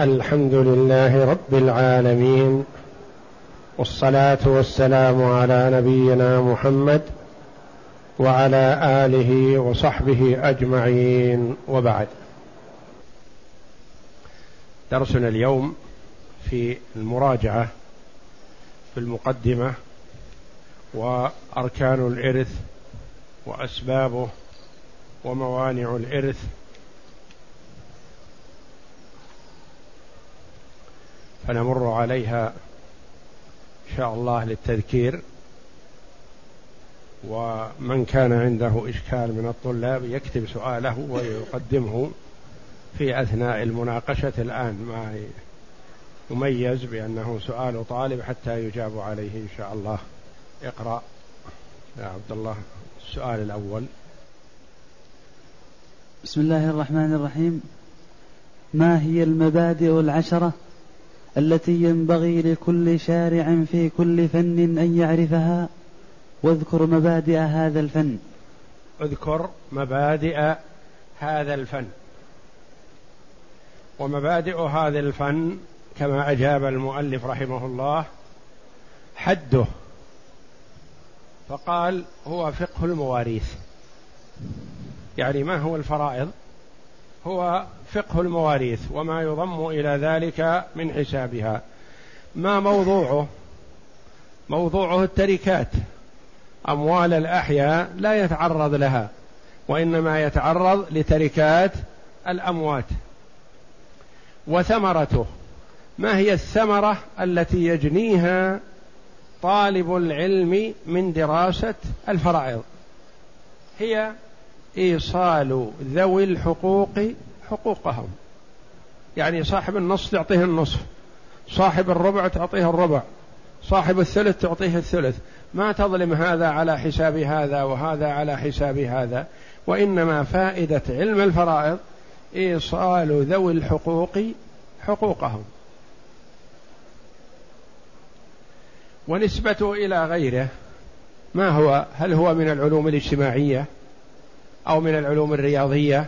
الحمد لله رب العالمين والصلاة والسلام على نبينا محمد وعلى آله وصحبه أجمعين وبعد. درسنا اليوم في المراجعة في المقدمة وأركان الإرث وأسبابه وموانع الإرث فنمر عليها إن شاء الله للتذكير. ومن كان عنده إشكال من الطلاب يكتب سؤاله ويقدمه في أثناء المناقشة. الآن ما يميز بأنه سؤال طالب حتى يجاب عليه إن شاء الله. اقرأ. يا عبد الله السؤال الأول. بسم الله الرحمن الرحيم. ما هي المبادئ العشرة؟ التي ينبغي لكل شارع في كل فن أن يعرفها. واذكر مبادئ هذا الفن. اذكر مبادئ هذا الفن. ومبادئ هذا الفن كما أجاب المؤلف رحمه الله حده. فقال هو فقه المواريث. يعني ما هو الفرائض؟ هو فقه المواريث وما يضم إلى ذلك من حسابها. ما موضوعه؟ موضوعه التركات. أموال الأحياء لا يتعرض لها وإنما يتعرض لتركات الأموات. وثمرته ما هي الثمرة التي يجنيها طالب العلم من دراسة الفرائض؟ هي إيصال ذوي الحقوق حقوقهم. يعني صاحب النصف تعطيه النصف صاحب الربع تعطيه الربع صاحب الثلث تعطيه الثلث. ما تظلم هذا على حساب هذا وهذا على حساب هذا وإنما فائدة علم الفرائض إيصال ذوي الحقوق حقوقهم. ونسبته إلى غيره ما هو؟ هل هو من العلوم الاجتماعية؟ أو من العلوم الرياضية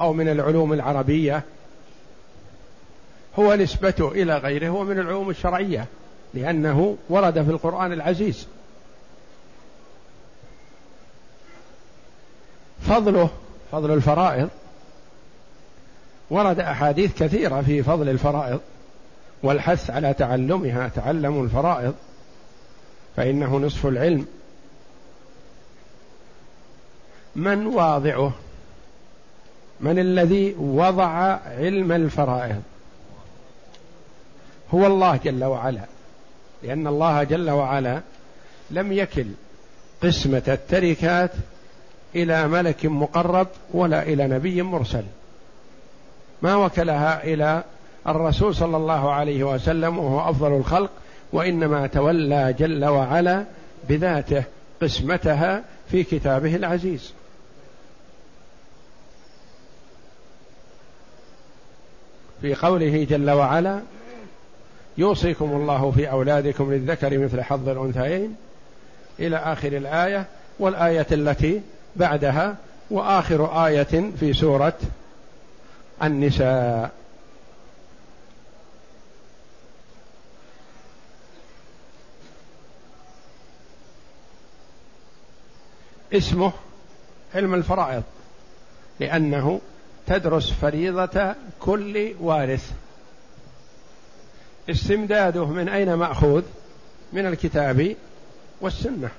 أو من العلوم العربية هو نسبته إلى غيره هو من العلوم الشرعية لأنه ورد في القرآن العزيز. فضله فضل الفرائض. ورد أحاديث كثيرة في فضل الفرائض والحث على تعلمها تعلموا الفرائض فإنه نصف العلم. من واضعه؟ من الذي وضع علم الفرائض؟ هو الله جل وعلا. لأن الله جل وعلا لم يكل قسمة التركات إلى ملك مقرب ولا إلى نبي مرسل. ما وكلها إلى الرسول صلى الله عليه وسلم وهو أفضل الخلق وإنما تولى جل وعلا بذاته قسمتها في كتابه العزيز. في قوله جل وعلا يوصيكم الله في أولادكم للذكر مثل حظ الأنثيين إلى آخر الآية والآية التي بعدها وآخر آية في سورة النساء. اسمه علم الفرائض لأنه تدرس فريضة كل وارث. استمداده من أين مأخوذ؟ من الكتاب والسنة.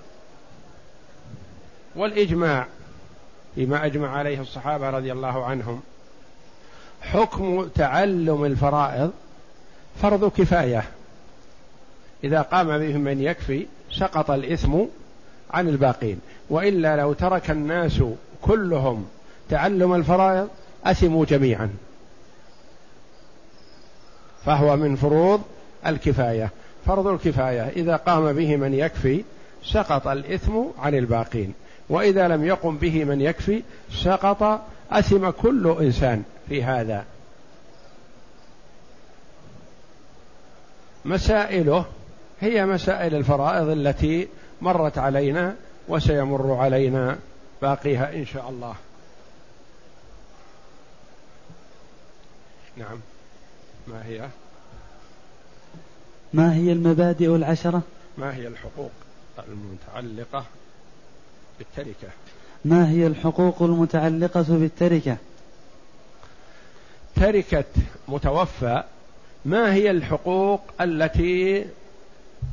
والإجماع فيما أجمع عليه الصحابة رضي الله عنهم. حكم تعلم الفرائض فرض كفاية. إذا قام به من يكفي سقط الإثم عن الباقين. وإلا لو ترك الناس كلهم تعلم الفرائض أثموا جميعا. فهو من فروض الكفاية. فرض الكفاية إذا قام به من يكفي سقط الإثم عن الباقين. وإذا لم يقم به من يكفي سقط أثم كل إنسان في هذا. مسائله هي مسائل الفرائض التي مرت علينا وسيمر علينا باقيها إن شاء الله. نعم. ما هي؟ ما هي المبادئ العشرة؟ ما هي الحقوق المتعلقة بالتركة؟ ما هي الحقوق المتعلقة بالتركة؟ تركة متوفى ما هي الحقوق التي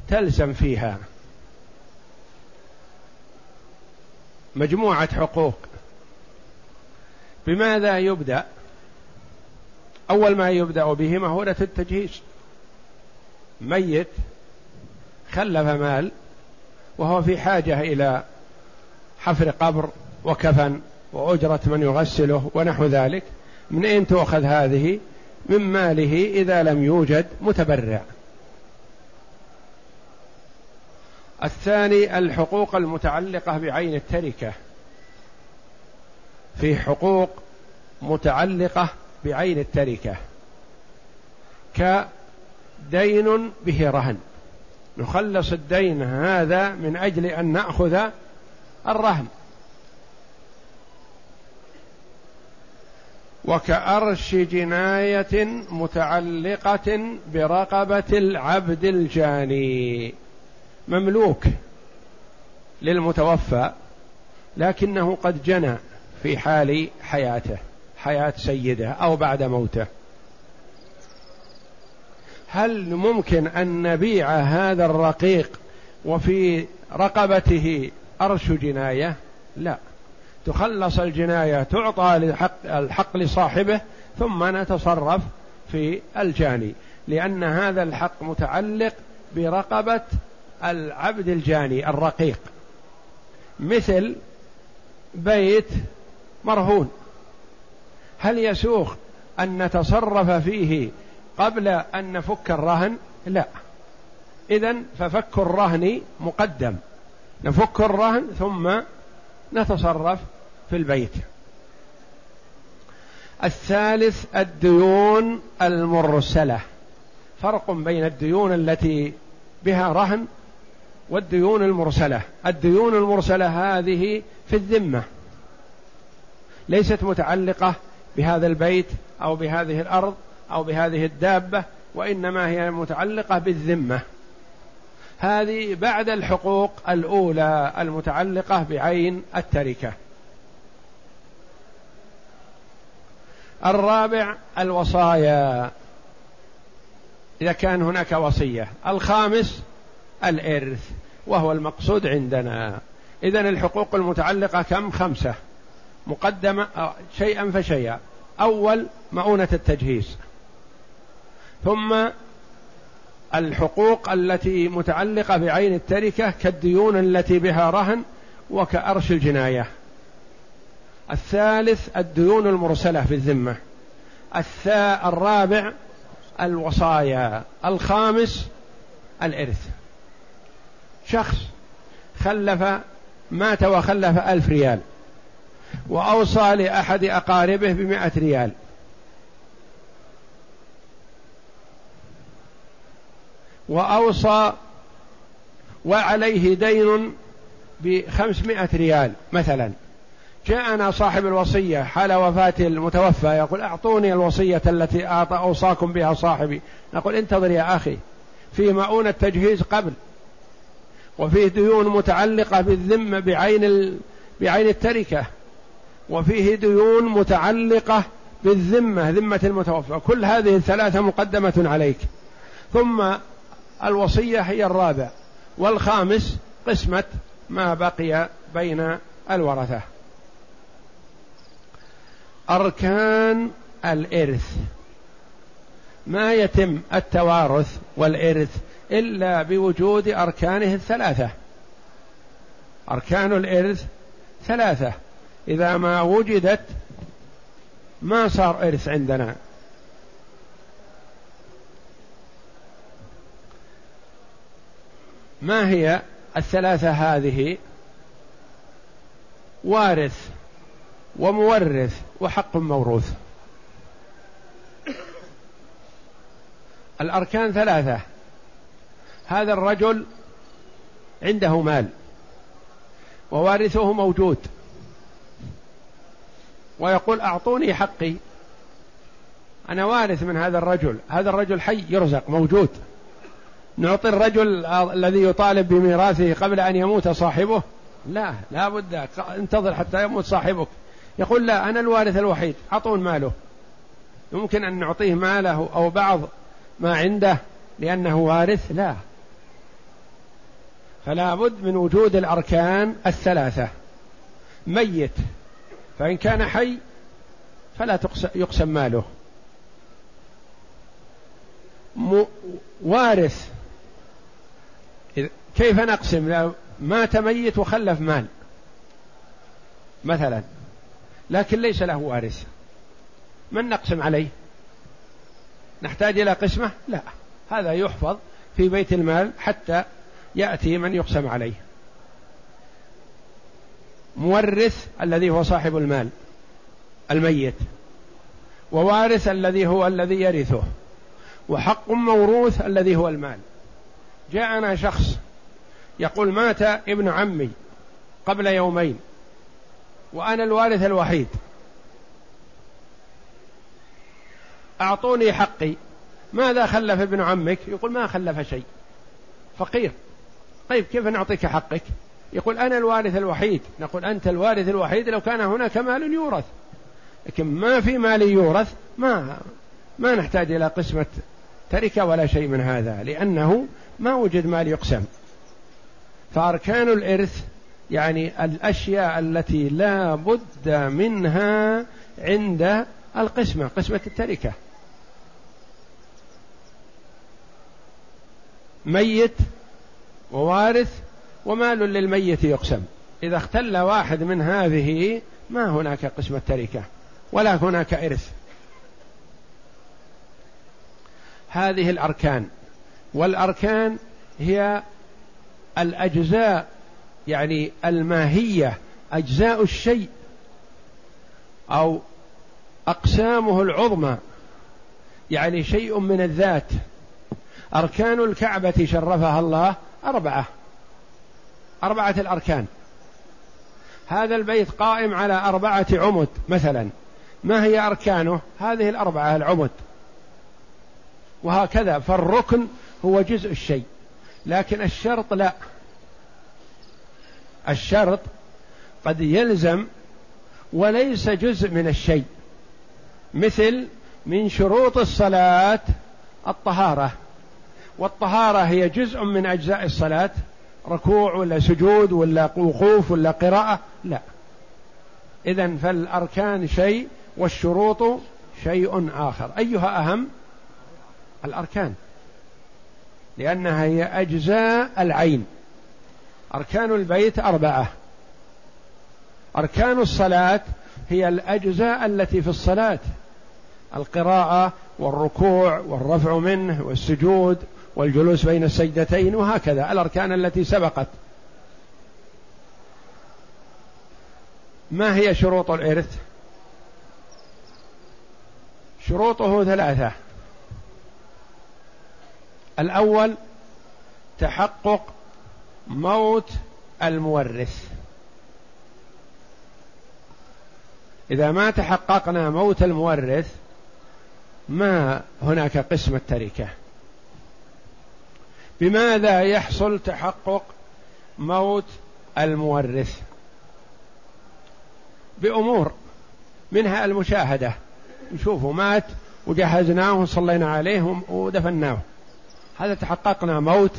تلزم فيها؟ مجموعة حقوق. بماذا يبدأ؟ أول ما يبدأ به مهورة التجهيز. ميت خلف مال وهو في حاجة إلى حفر قبر وكفن وأجرة من يغسله ونحو ذلك. من أين تؤخذ هذه؟ من ماله إذا لم يوجد متبرع. الثاني الحقوق المتعلقة بعين التركة. في حقوق متعلقة بعين التركة. كدين به رهن. نخلص الدين هذا من أجل أن نأخذ الرهن. وكأرش جناية متعلقة برقبة العبد الجاني. مملوك للمتوفى لكنه قد جنى في حال حياته. حياة سيدة أو بعد موته. هل ممكن أن نبيع هذا الرقيق وفي رقبته أرش جناية؟ لا. تخلص الجناية تعطى الحق, لصاحبه ثم نتصرف في الجاني. لأن هذا الحق متعلق برقبة العبد الجاني الرقيق. مثل بيت مرهون. هل يسوغ أن نتصرف فيه قبل أن نفك الرهن؟ لا. إذا ففك الرهن مقدم. نفك الرهن ثم نتصرف في البيت. الثالث الديون المرسلة. فرق بين الديون التي بها رهن والديون المرسلة. الديون المرسلة هذه في الذمة. ليست متعلقة بهذا البيت أو بهذه الأرض أو بهذه الدابة وإنما هي متعلقة بالذمة. هذه بعد الحقوق الأولى المتعلقة بعين التركة. الرابع الوصايا إذا كان هناك وصية. الخامس الإرث وهو المقصود عندنا. اذا الحقوق المتعلقة كم؟ خمسة. مقدمة شيئا فشيئا. أول مؤونة التجهيز. ثم الحقوق التي متعلقة بعين التركة كالديون التي بها رهن وكأرش الجناية. الثالث الديون المرسلة في الذمة. الثاء الرابع الوصايا. الخامس الإرث. شخص خلف مات وخلف ألف ريال. وأوصى لأحد أقاربه بمائة ريال. وأوصى وعليه دين بخمسمائة ريال مثلا. جاءنا صاحب الوصية حال وفاة المتوفى يقول أعطوني الوصية التي أوصاكم بها صاحبي. نقول انتظر يا أخي في مؤونة تجهيز قبل وفيه ديون متعلقة بالذمة بعين. بعين التركة. وفيه ديون متعلقة بالذمة ذمة المتوفى. كل هذه الثلاثة مقدمة عليك. ثم الوصية هي الرابع. والخامس قسمة ما بقي بين الورثة. أركان الإرث. ما يتم التوارث والإرث إلا بوجود أركانه الثلاثة. أركان الإرث ثلاثة. إذا ما وجدت ما صار إرث عندنا. ما هي الثلاثة هذه؟ وارث ومورث وحق موروث. الأركان ثلاثة. هذا الرجل عنده مال ووارثه موجود. ويقول أعطوني حقي. أنا وارث من هذا الرجل. هذا الرجل حي يرزق موجود. نعطي الرجل الذي يطالب بميراثه قبل أن يموت صاحبه؟ لا لا بد. انتظر حتى يموت صاحبك. يقول لا أنا الوارث الوحيد. أعطون ماله. يمكن أن نعطيه ماله أو بعض ما عنده لأنه وارث؟ لا. فلا بد من وجود الأركان الثلاثة. ميت. فإن كان حي فلا يقسم ماله. وارث. كيف نقسم؟ مات ميت وخلف مال. مثلا لكن ليس له وارث. من نقسم عليه؟ نحتاج إلى قسمة؟ لا. هذا يحفظ في بيت المال حتى يأتي من يقسم عليه. مورث الذي هو صاحب المال الميت ووارث الذي هو الذي يرثه وحق موروث الذي هو المال. جاءنا شخص يقول مات ابن عمي قبل يومين وأنا الوارث الوحيد. أعطوني حقي ماذا خلف ابن عمك؟ يقول ما خلف شيء. فقير. طيب كيف نعطيك حقك؟ يقول أنا الوارث الوحيد. نقول أنت الوارث الوحيد لو كان هناك مال يورث. لكن ما في مال يورث ما ما نحتاج إلى قسمة تركة ولا شيء من هذا لأنه ما وجد مال يقسم. فأركان الإرث يعني الأشياء التي لا بد منها عند القسمة قسمة التركة. ميت ووارث ومال للميت يقسم. إذا اختل واحد من هذه ما هناك قسمة تركة ولا هناك إرث. هذه الأركان. والأركان هي الأجزاء يعني الماهية أجزاء الشيء أو أقسامه العظمى. يعني شيء من الذات. أركان الكعبة شرفها الله أربعة. أربعة الأركان. هذا البيت قائم على أربعة عمد مثلا. ما هي أركانه؟ هذه الأربعة العمد. وهكذا فالركن هو جزء الشيء. لكن الشرط لا. الشرط قد يلزم وليس جزء من الشيء. مثل من شروط الصلاة الطهارة. والطهارة هي جزء من أجزاء الصلاة. ركوع ولا سجود ولا وقوف ولا قراءة؟ لا. إذا فالأركان شيء والشروط شيء آخر. أيها أهم؟ الأركان. لأنها هي أجزاء العين. أركان البيت أربعة. أركان الصلاة هي الأجزاء التي في الصلاة. القراءة والركوع والرفع منه والسجود والجلوس بين السجدتين وهكذا الأركان التي سبقت. ما هي شروط الإرث؟ شروطه ثلاثة. الأول تحقق موت المورث. إذا ما تحققنا موت المورث ما هناك قسم التركة؟ بماذا يحصل تحقق موت المورث؟ بأمور منها المشاهدة. نشوفه مات وجهزناه وصلينا عليه ودفناه. هذا تحققنا موت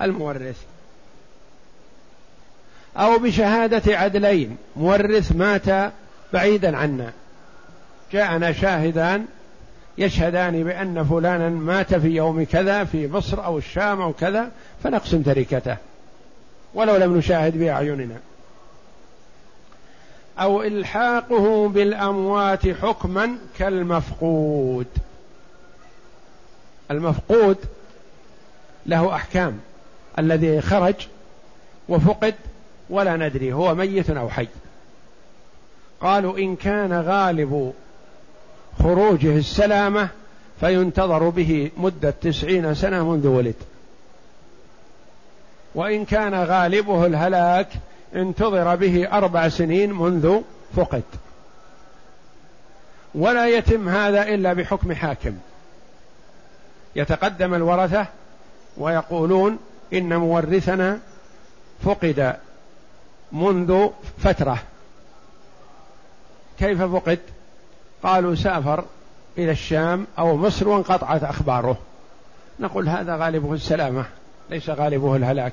المورث. أو بشهادة عدلين مورث مات بعيدا عنا. جاءنا شاهدان يشهدان بأن فلانا مات في يوم كذا في مصر أو الشام أو كذا فنقسم تركته. ولو لم نشاهد بأعيننا. أو إلحاقه بالأموات حكما كالمفقود. المفقود له أحكام. الذي خرج وفقد ولا ندري هو ميت أو حي. قالوا إن كان غالب خروجه السلامة فينتظر به مدة تسعين سنة منذ ولد. وإن كان غالبه الهلاك انتظر به أربع سنين منذ فقد. ولا يتم هذا إلا بحكم حاكم. يتقدم الورثة ويقولون إن مورثنا فقد منذ فترة. كيف فقد؟ قالوا سافر إلى الشام أو مصر وانقطعت أخباره. نقول هذا غالبه السلامة ليس غالبه الهلاك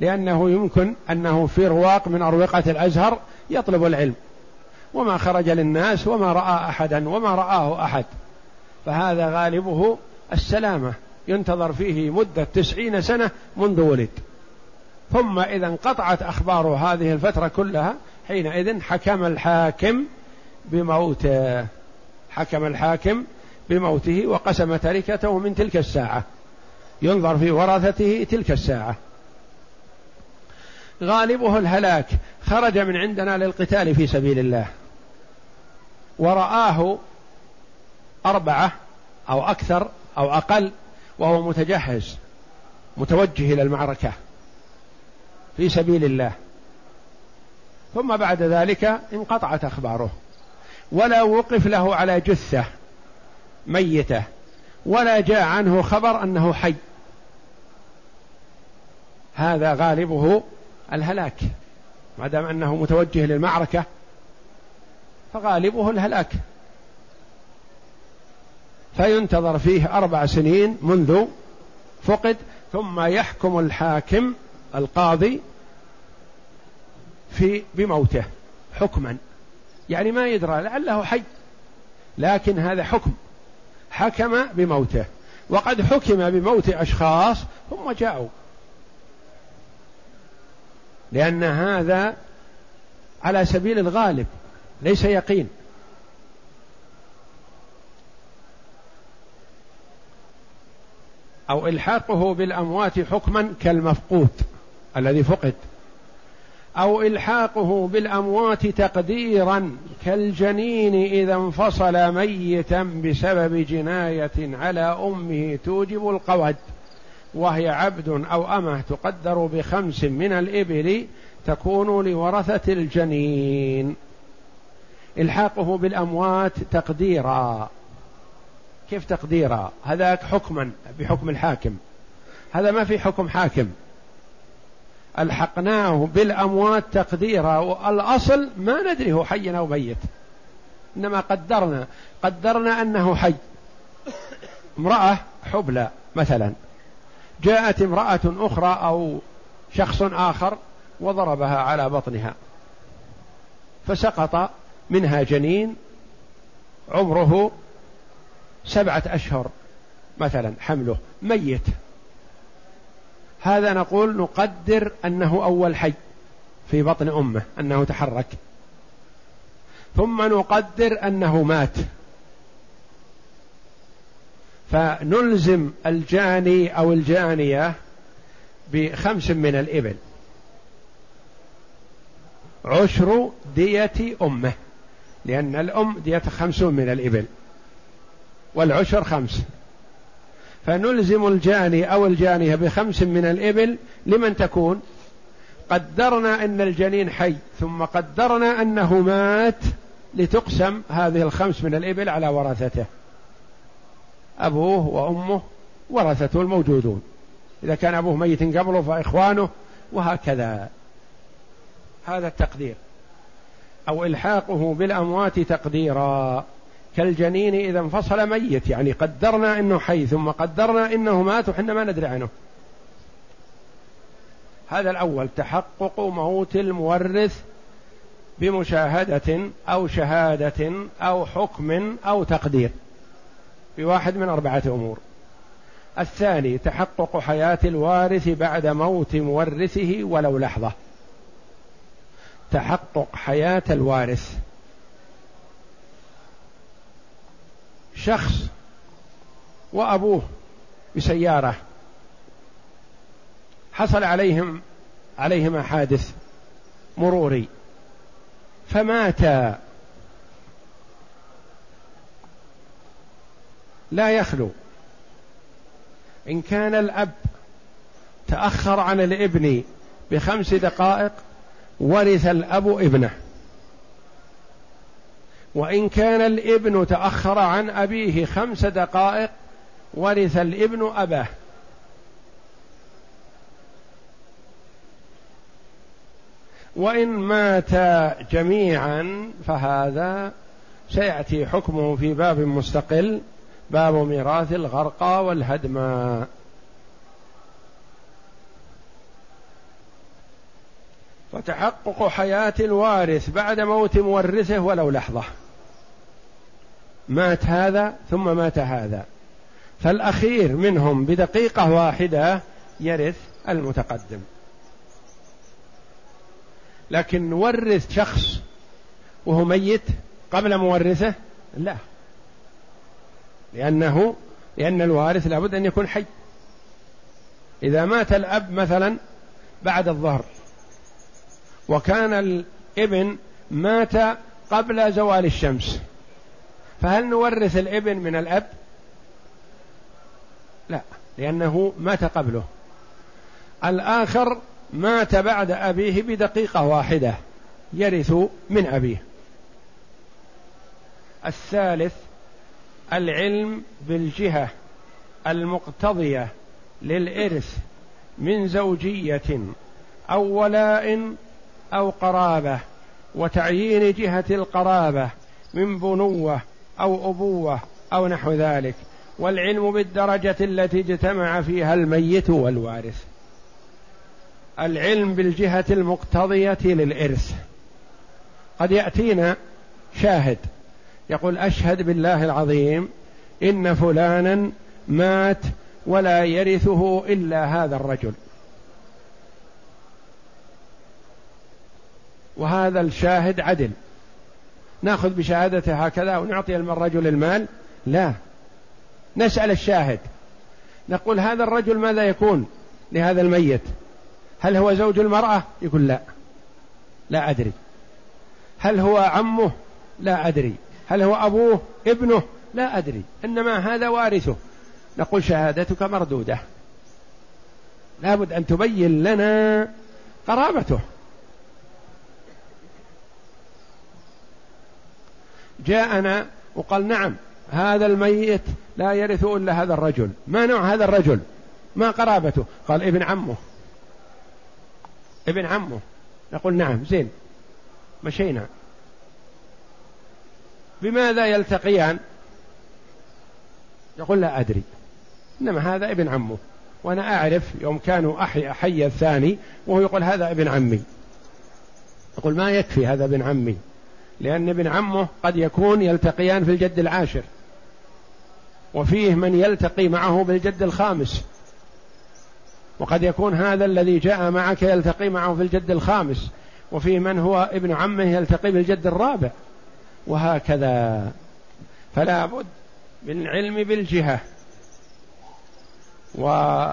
لأنه يمكن أنه في رواق من أروقة الأزهر يطلب العلم. وما خرج للناس وما رأى أحدا وما رآه أحد. فهذا غالبه السلامة ينتظر فيه مدة تسعين سنة منذ ولد. ثم إذا انقطعت أخبار هذه الفترة كلها حينئذ حكم الحاكم بموته. حكم الحاكم بموته وقسم تركته من تلك الساعة. ينظر في ورثته تلك الساعة. غالبه الهلاك خرج من عندنا للقتال في سبيل الله. ورآه أربعة أو أكثر أو أقل وهو متجهز متوجه إلى المعركة في سبيل الله. ثم بعد ذلك انقطعت أخباره. ولا وقف له على جثة ميتة ولا جاء عنه خبر أنه حي. هذا غالبه الهلاك ما دام أنه متوجه للمعركة فغالبه الهلاك. فينتظر فيه أربع سنين منذ فقد ثم يحكم الحاكم القاضي في بموته حكما. يعني ما يدرى لعله حي. لكن هذا حكم. حكم بموته. وقد حكم بموت أشخاص ثم جاءوا. لأن هذا على سبيل الغالب ليس يقين. أو إلحاقه بالأموات حكما كالمفقود الذي فقد. أو إلحاقه بالأموات تقديرا كالجنين إذا انفصل ميتا بسبب جناية على أمه توجب القود وهي عبد أو أمة تقدر بخمس من الإبل تكون لورثة الجنين. إلحاقه بالأموات تقديرا. كيف تقديرا؟ هذاك حكما بحكم الحاكم. هذا ما في حكم حاكم. ألحقناه بالأموات تقديرا والأصل ما ندري هو حي أو ميت. إنما قدرنا قدرنا أنه حي. امرأة حبلى مثلا. جاءت امرأة أخرى أو شخص آخر وضربها على بطنها. فسقط منها جنين عمره سبعة أشهر مثلا حمله ميت. هذا نقول نقدر أنه أول حي في بطن أمه أنه تحرك. ثم نقدر أنه مات. فنلزم الجاني أو الجانية بخمس من الإبل. عشر دية أمه لأن الأم دية خمسون من الإبل والعشر خمس. فنلزم الجاني أو الجانية بخمس من الإبل لمن تكون. قدرنا أن الجنين حي ثم قدرنا أنه مات لتقسم هذه الخمس من الإبل على ورثته. أبوه وأمه ورثته الموجودون. إذا كان أبوه ميت قبله فإخوانه وهكذا. هذا التقدير. أو إلحاقه بالأموات تقديرا. كالجنين إذا انفصل ميت يعني قدرنا أنه حي ثم قدرنا أنه مات وحنا ما ندري عنه. هذا الأول تحقق موت المورث بمشاهدة أو شهادة أو حكم أو تقدير بواحد من أربعة أمور. الثاني تحقق حياة الوارث بعد موت مورثه ولو لحظة. تحقق حياة الوارث. شخص وأبوه بسيارة. حصل عليهم عليهما حادث مروري. فماتا لا يخلو. إن كان الأب تأخر عن الابن بخمس دقائق ورث الأب ابنه. وإن كان الإبن تأخر عن أبيه خمس دقائق ورث الإبن أباه. وإن ماتا جميعا فهذا سيأتي حكمه في باب مستقل باب ميراث الغرقى والهدمى فتحقق حياة الوارث بعد موت مورثه ولو لحظة. مات هذا ثم مات هذا. فالأخير منهم بدقيقة واحدة يرث المتقدم. لكن نورث شخص وهو ميت قبل مورثه؟ لا. لأنه لأن الوارث لابد أن يكون حي. إذا مات الأب مثلا بعد الظهر وكان الابن مات قبل زوال الشمس. فهل نورث الابن من الأب؟ لا لأنه مات قبله. الآخر مات بعد أبيه بدقيقة واحدة يرث من أبيه. الثالث العلم بالجهة المقتضية للإرث من زوجية أو ولاء أو قرابة وتعيين جهة القرابة من بنوة أو أبوة أو نحو ذلك والعلم بالدرجة التي اجتمع فيها الميت والوارث. العلم بالجهة المقتضية للإرث. قد يأتينا شاهد يقول أشهد بالله العظيم إن فلانا مات ولا يرثه إلا هذا الرجل. وهذا الشاهد عدل. ناخذ بشهادته هكذا ونعطي الرجل المال؟ لا. نسأل الشاهد. نقول هذا الرجل ماذا يكون لهذا الميت؟ هل هو زوج المرأة؟ يقول لا. لا أدري. هل هو عمه؟ لا أدري. هل هو أبوه؟ ابنه؟ لا أدري. إنما هذا وارثه. نقول شهادتك مردودة. لابد أن تبين لنا قرابته. جاءنا وقال نعم هذا الميت لا يرث إلا هذا الرجل. ما نوع هذا الرجل؟ ما قرابته؟ قال ابن عمه. ابن عمه. نقول نعم زين. مشينا. بماذا يلتقيان؟ يقول لا أدري. إنما هذا ابن عمه. وأنا أعرف يوم كانوا أحي أحي الثاني وهو يقول هذا ابن عمي. يقول ما يكفي هذا ابن عمي؟ لأن ابن عمه قد يكون يلتقيان في الجد العاشر. وفيه من يلتقي معه بالجد الخامس. وقد يكون هذا الذي جاء معك يلتقي معه في الجد الخامس. وفيه من هو ابن عمه يلتقي بالجد الرابع. وهكذا. فلا بد من العلم بالجهة. و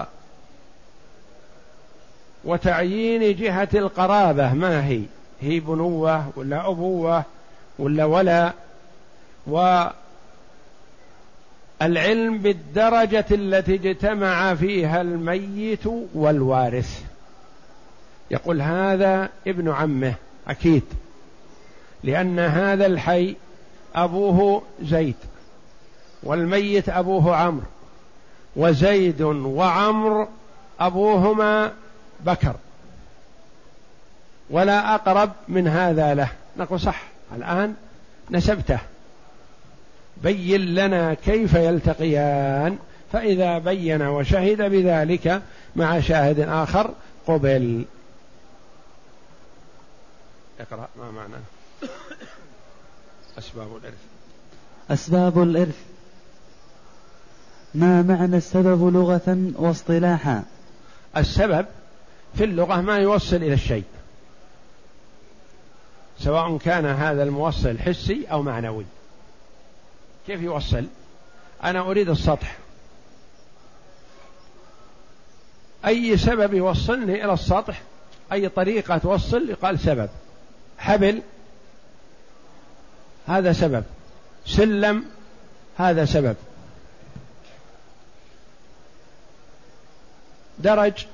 وتعيين جهة القرابة. ما هي؟ هي بنوة ولا أبوة؟ ولا ولا؟ والعلم بالدرجة التي اجتمع فيها الميت والوارث. يقول هذا ابن عمه أكيد لأن هذا الحي أبوه زيد والميت أبوه عمرو وزيد وعمر أبوهما بكر ولا أقرب من هذا له. نقول صح. الآن نسبته. بين لنا كيف يلتقيان. فإذا بين وشهد بذلك مع شاهد آخر قبل. اقرأ ما معنى. أسباب الإرث. أسباب الإرث. ما معنى السبب لغة واصطلاحا؟ السبب في اللغة ما يوصل إلى الشيء. سواء كان هذا الموصل حسي أو معنوي. كيف يوصل؟ أنا أريد السطح. أي سبب يوصلني إلى السطح؟ أي طريقة توصل؟ يقال سبب. حبل هذا سبب. سلم هذا سبب. درج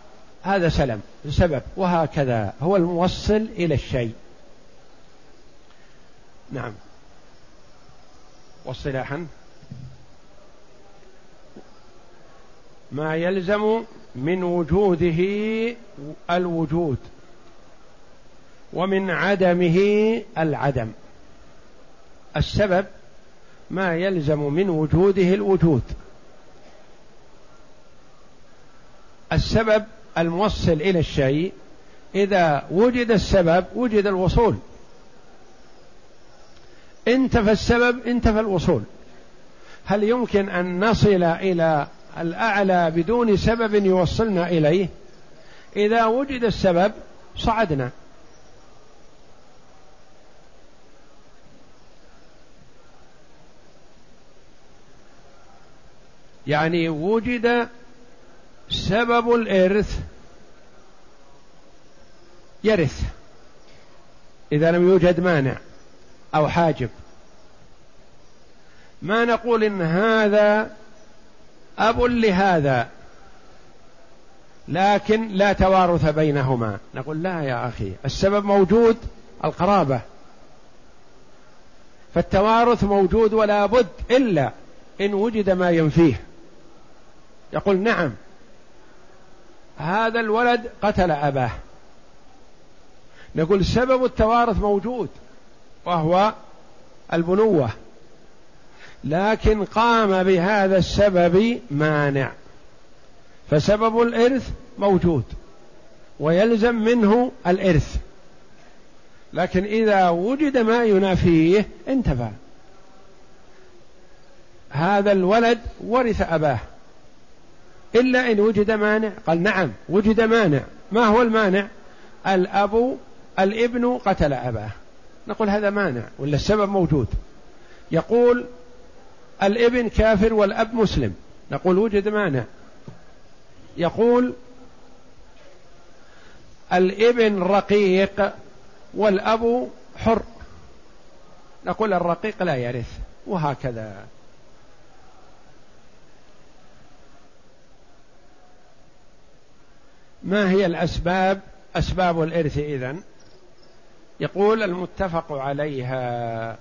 هذا سلم سبب. وهكذا. هو الموصل إلى الشيء. نعم. واصطلاحا ما يلزم من وجوده الوجود ومن عدمه العدم. السبب ما يلزم من وجوده الوجود. السبب الموصل إلى الشيء إذا وجد السبب وجد الوصول. انتفى السبب انتفى الوصول. هل يمكن أن نصل إلى الأعلى بدون سبب يوصلنا إليه؟ إذا وجد السبب صعدنا. يعني وجد سبب الإرث يرث. إذا لم يوجد مانع. أو حاجب. ما نقول إن هذا أب لهذا لكن لا توارث بينهما. نقول لا يا أخي السبب موجود القرابة. فالتوارث موجود ولا بد إلا إن وجد ما ينفيه. يقول نعم هذا الولد قتل أباه. نقول سبب التوارث موجود. وهو البنوة. لكن قام بهذا السبب مانع. فسبب الإرث موجود ويلزم منه الإرث. لكن إذا وجد ما ينافيه انتفى. هذا الولد ورث أباه. إلا إن وجد مانع قال نعم وجد مانع. ما هو المانع؟ الأب الابن قتل أباه. نقول هذا مانع. ولا السبب موجود. يقول الابن كافر والأب مسلم. نقول وجد مانع. يقول الابن رقيق والأب حر. نقول الرقيق لا يرث. وهكذا. ما هي الأسباب؟ أسباب الإرث إذن. يقول المتفق عليها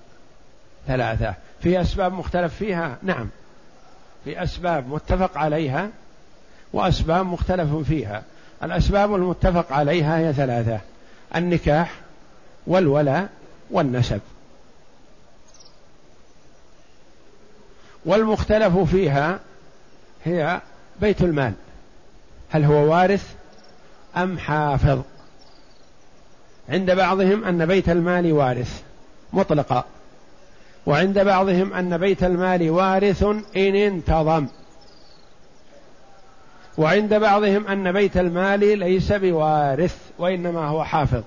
ثلاثة. في أسباب مختلف فيها؟ نعم. في أسباب متفق عليها وأسباب مختلف فيها. الأسباب المتفق عليها هي ثلاثة. النكاح والولاء والنسب. والمختلف فيها هي بيت المال. هل هو وارث أم حافظ؟ عند بعضهم أن بيت المال وارث مطلقا. وعند بعضهم أن بيت المال وارث إن انتظم. وعند بعضهم أن بيت المال ليس بوارث وإنما هو حافظ.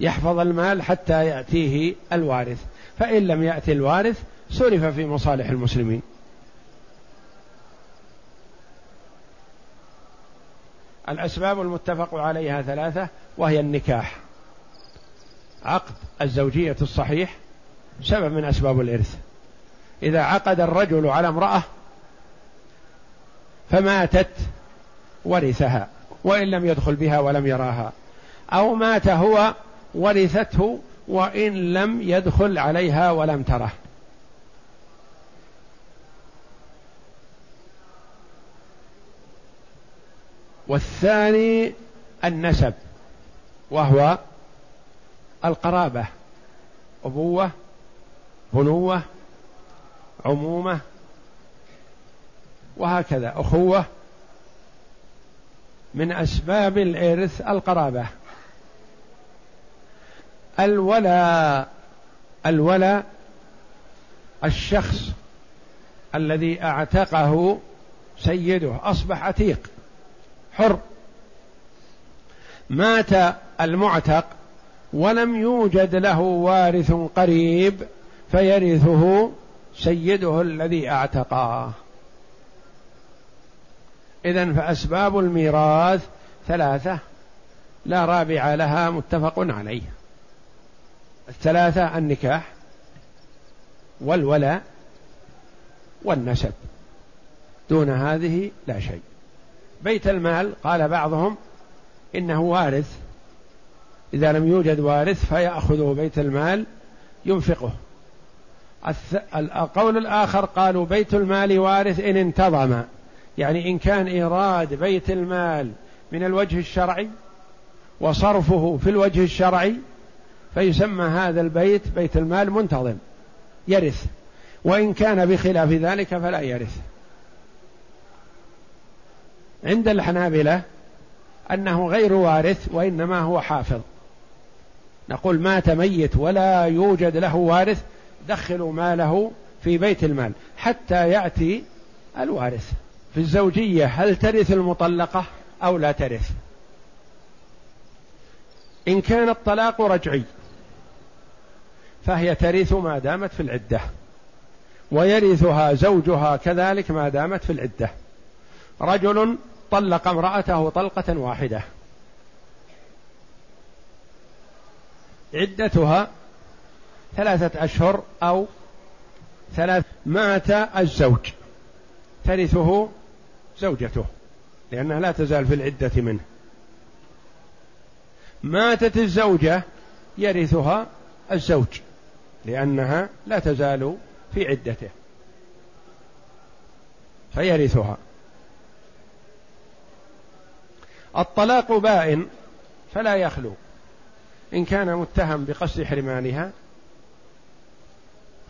يحفظ المال حتى يأتيه الوارث. فإن لم يأتي الوارث صرف في مصالح المسلمين. الأسباب المتفق عليها ثلاثة وهي النكاح. عقد الزوجية الصحيح سبب من أسباب الإرث. إذا عقد الرجل على امرأة فماتت ورثها وإن لم يدخل بها ولم يراها. أو مات هو ورثته وإن لم يدخل عليها ولم تره. والثاني النسب وهو القرابة أبوة بنوة عمومة وهكذا أخوة من أسباب الإرث القرابة. الولا الولا الشخص الذي أعتقه سيده أصبح عتيق حر. مات المعتق ولم يوجد له وارث قريب فيرثه سيده الذي اعتقاه. اذا فأسباب الميراث ثلاثة لا رابع لها متفق عليه. الثلاثة النكاح والولاء والنسب. دون هذه لا شيء. بيت المال؟ قال بعضهم إنه وارث. إذا لم يوجد وارث فيأخذه بيت المال ينفقه. القول الآخر قالوا بيت المال وارث إن انتظم. يعني إن كان إيراد بيت المال من الوجه الشرعي وصرفه في الوجه الشرعي فيسمى هذا البيت بيت المال منتظم يرث. وإن كان بخلاف ذلك فلا يرث. عند الحنابلة أنه غير وارث وإنما هو حافظ. نقول مات ميت ولا يوجد له وارث دخلوا ماله في بيت المال حتى يأتي الوارث. في الزوجية هل ترث المطلقة أو لا ترث؟ إن كان الطلاق رجعي فهي ترث ما دامت في العدة ويرثها زوجها كذلك ما دامت في العدة. رجل طلق امرأته طلقة واحدة. عدتها ثلاثة أشهر أو ثلاث مات الزوج ترثه زوجته لأنها لا تزال في العدة منه. ماتت الزوجة يرثها الزوج لأنها لا تزال في عدته فيرثها. الطلاق بائن فلا يخلو. إن كان متهم بقصد حرمانها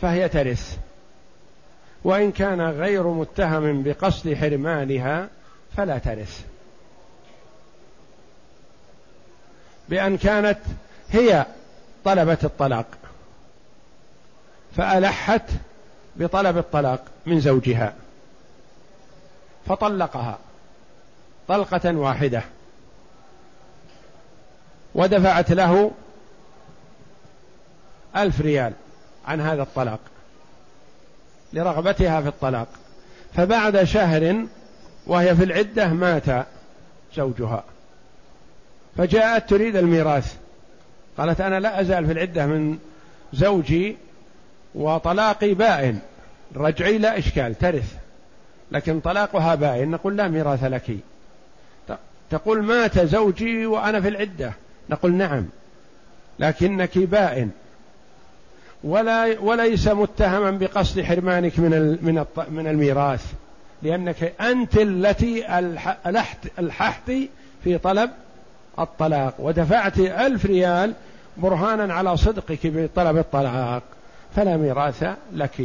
فهي ترث وإن كان غير متهم بقصد حرمانها فلا ترث بأن كانت هي طلبت الطلاق فألحت بطلب الطلاق من زوجها فطلقها. طلقة واحدة. ودفعت له ألف ريال عن هذا الطلاق لرغبتها في الطلاق. فبعد شهر وهي في العدة مات زوجها. فجاءت تريد الميراث. قالت أنا لا أزال في العدة من زوجي وطلاقي بائن. رجعي لا إشكال ترث. لكن طلاقها بائن نقول لا ميراث لك. تقول مات زوجي وأنا في العدة. نقول نعم لكنك بائن. ولا وليس متهما بقصد حرمانك من من من الميراث لأنك أنت التي ألحت ألححت في طلب الطلاق ودفعت ألف ريال برهانا على صدقك بطلب الطلاق. فلا ميراث لك.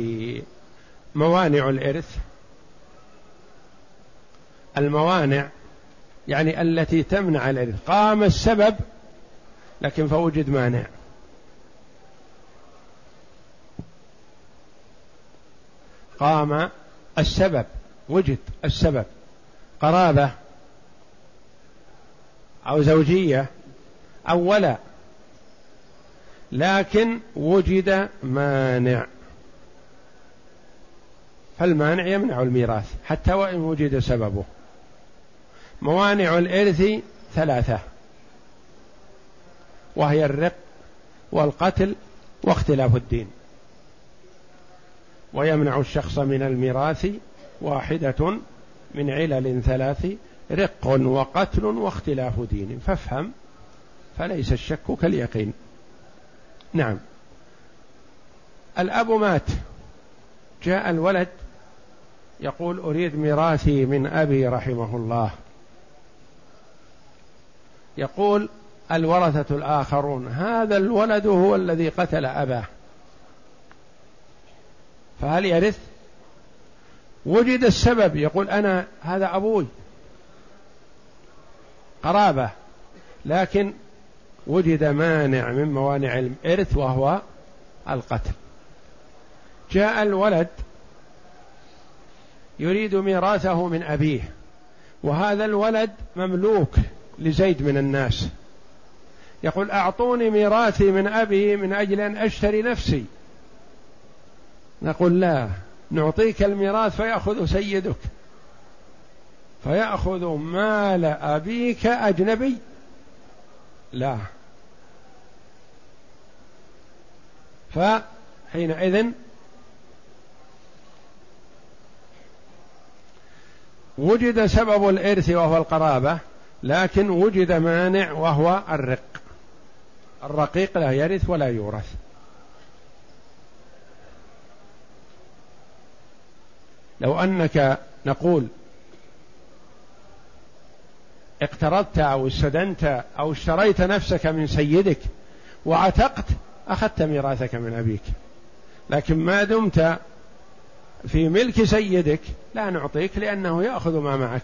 موانع الإرث. الموانع يعني التي تمنع الإرث قام السبب لكن فوجد مانع. قام السبب وجد السبب. قرابة أو زوجية أو ولا لكن وجد مانع. فالمانع يمنع الميراث حتى وإن وجد سببه. موانع الإرث ثلاثة. وهي الرق والقتل واختلاف الدين. ويمنع الشخص من الميراث واحدة من علل ثلاث رق وقتل واختلاف دين. فافهم فليس الشك كاليقين. نعم. الأب مات جاء الولد يقول أريد ميراثي من أبي رحمه الله. يقول الورثة الآخرون هذا الولد هو الذي قتل أباه. فهل يرث؟ وجد السبب يقول أنا هذا أبوي. قرابة. لكن وجد مانع من موانع الإرث وهو القتل. جاء الولد يريد ميراثه من أبيه وهذا الولد مملوك. لزيد من الناس. يقول أعطوني ميراثي من أبي من أجل أن أشتري نفسي. نقول لا نعطيك الميراث فيأخذ سيدك. فيأخذ مال أبيك أجنبي. لا. فحينئذ وجد سبب الإرث وهو القرابة. لكن وجد مانع وهو الرق. الرقيق لا يرث ولا يورث. لو أنك نقول اقترضت أو استدنت أو اشتريت نفسك من سيدك وعتقت أخذت ميراثك من أبيك. لكن ما دمت في ملك سيدك لا نعطيك لأنه يأخذ ما معك.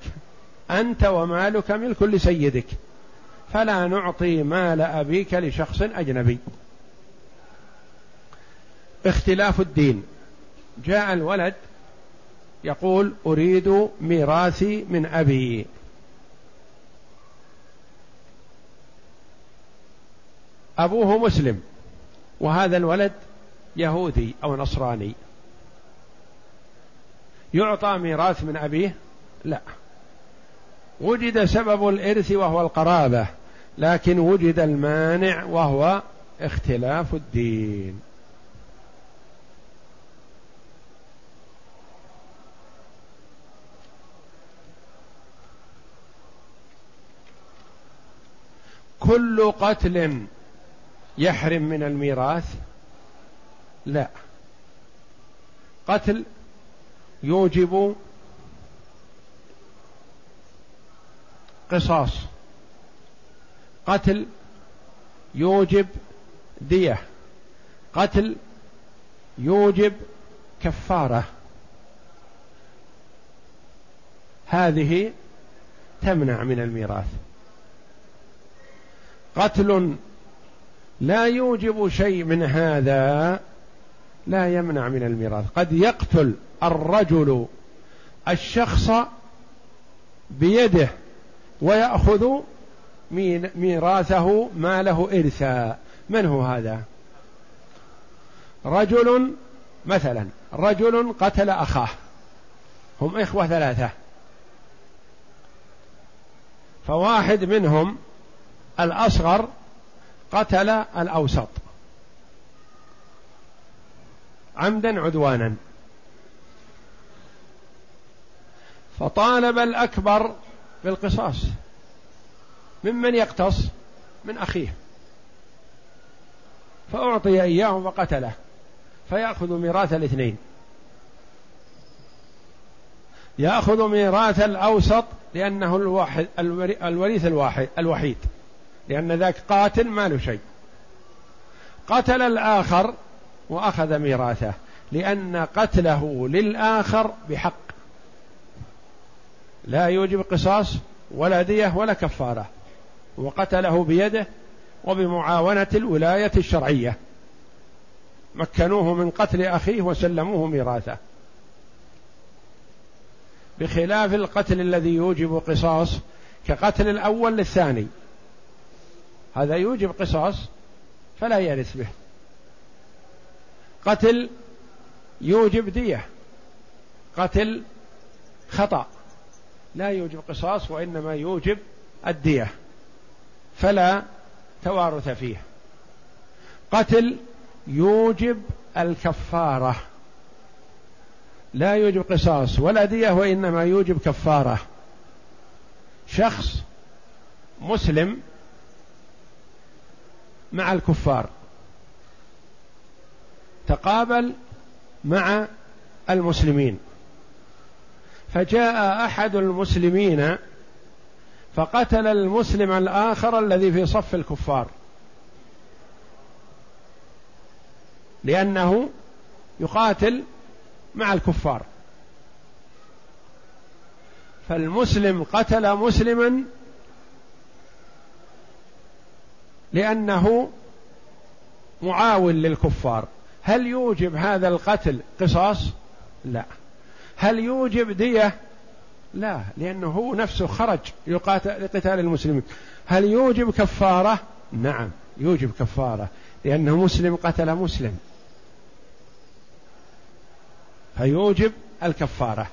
أنت ومالك ملك لسيدك فلا نعطي مال أبيك لشخص أجنبي. اختلاف الدين. جاء الولد يقول أريد ميراثي من أبي. أبوه مسلم وهذا الولد يهودي أو نصراني. يعطى ميراث من أبيه؟ لا. وجد سبب الإرث وهو القرابة لكن وجد المانع وهو اختلاف الدين. كل قتل يحرم من الميراث؟ لا. قتل يوجب قصاص. قتل يوجب دية. قتل يوجب كفارة. هذه تمنع من الميراث. قتل لا يوجب شيء من هذا لا يمنع من الميراث. قد يقتل الرجل الشخص بيده. ويأخذ ميراثه ما له إرثا. من هو هذا؟ رجل مثلا رجل قتل أخاه. هم إخوة ثلاثة. فواحد منهم الأصغر قتل الأوسط. عمدا عدوانا. فطالب الأكبر بالقصاص. ممن يقتص؟ من أخيه. فأعطي إياه فقتله فيأخذ ميراث الاثنين. يأخذ ميراث الأوسط لأنه الواحد الوريث الواحد الوحيد. لأن ذاك قاتل ما له شيء. قتل الآخر وأخذ ميراثه لأن قتله للآخر بحق لا يوجب قصاص ولا دية ولا كفارة وقتله بيده وبمعاونة الولاية الشرعية. مكنوه من قتل أخيه وسلموه ميراثه. بخلاف القتل الذي يوجب قصاص كقتل الأول للثاني. هذا يوجب قصاص فلا يرث به. قتل يوجب دية قتل خطأ. لا يوجب قصاص وإنما يوجب الدية فلا توارث فيه. قتل يوجب الكفارة لا يوجب قصاص ولا دية وإنما يوجب كفارة. شخص مسلم مع الكفار تقابل مع المسلمين. فجاء أحد المسلمين فقتل المسلم الآخر الذي في صف الكفار. لأنه يقاتل مع الكفار. فالمسلم قتل مسلما لأنه معاون للكفار. هل يوجب هذا القتل قصاص؟ لا. هل يوجب دية؟ لا لأنه هو نفسه خرج يقاتل لقتال المسلمين. هل يوجب كفارة؟ نعم يوجب كفارة لأنه مسلم قتل مسلم. فيوجب الكفارة.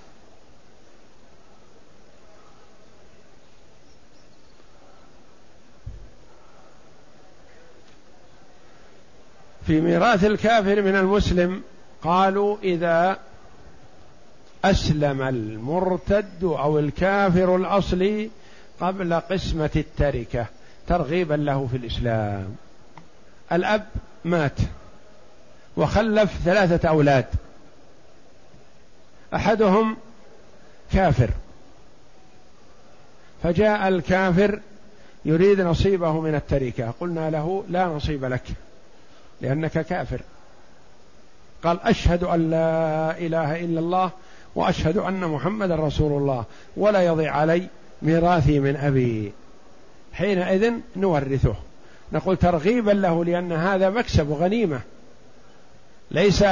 في ميراث الكافر من المسلم قالوا إذا أسلم المرتد أو الكافر الأصلي قبل قسمة التركة ترغيبا له في الإسلام. الأب مات وخلف ثلاثة أولاد. أحدهم كافر. فجاء الكافر يريد نصيبه من التركة. قلنا له لا نصيب لك لأنك كافر. قال أشهد أن لا إله إلا الله وأشهد أن محمد رسول الله ولا يضيع علي ميراثي من أبي. حينئذ نورثه. نقول ترغيبا له لأن هذا مكسب غنيمة ليس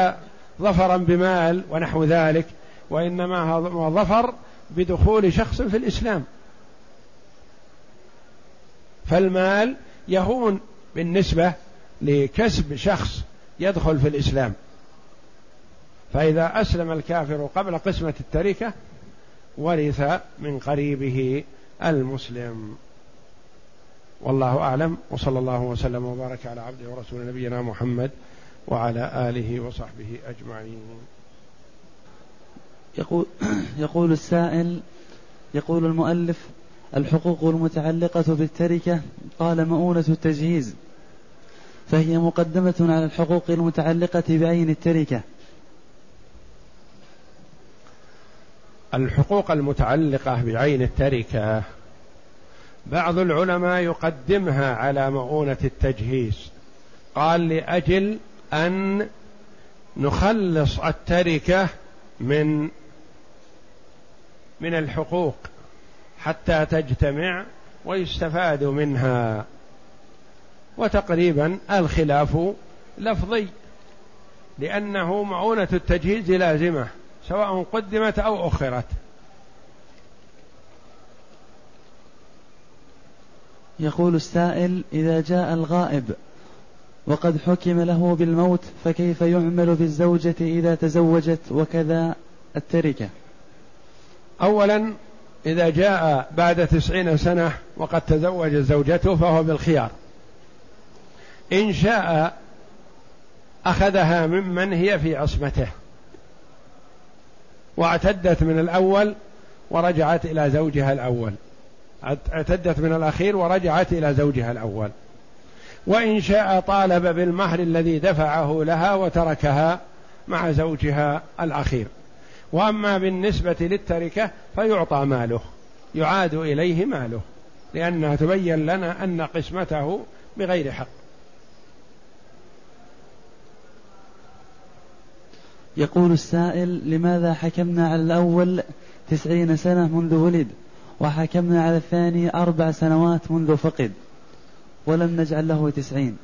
ظفرا بمال ونحو ذلك وإنما هو ظفر بدخول شخص في الإسلام. فالمال يهون بالنسبة لكسب شخص يدخل في الإسلام. فإذا أسلم الكافر قبل قسمة التركة ورث من قريبه المسلم. والله أعلم وصلى الله وسلم وبارك على عبده ورسول نبينا محمد وعلى آله وصحبه أجمعين. يقول, يقول السائل يقول المؤلف الحقوق المتعلقة بالتركة قال مؤونة التجهيز فهي مقدمة على الحقوق المتعلقة بعين التركة. الحقوق المتعلقة بعين التركة. بعض العلماء يقدمها على مؤونة التجهيز. قال لأجل أن نخلص التركة من من الحقوق حتى تجتمع ويستفاد منها. وتقريبا الخلاف لفظي لأنه معونة التجهيز لازمة. سواء قدمت أو أخرت. يقول السائل إذا جاء الغائب وقد حكم له بالموت فكيف يعمل بالزوجة إذا تزوجت وكذا التركة؟ أولا إذا جاء بعد تسعين سنة وقد تزوج زوجته فهو بالخيار. إن شاء أخذها ممن هي في عصمته. واعتدت من الأول ورجعت إلى زوجها الأول. اعتدت من الأخير ورجعت إلى زوجها الأول. وإن شاء طالب بالمهر الذي دفعه لها وتركها مع زوجها الأخير. وأما بالنسبة للتركة فيعطى ماله يعاد إليه ماله لأنها تبين لنا أن قسمته بغير حق. يقول السائل لماذا حكمنا على الأول تسعين سنة منذ ولد وحكمنا على الثاني أربع سنوات منذ فقد ولم نجعل له تسعين؟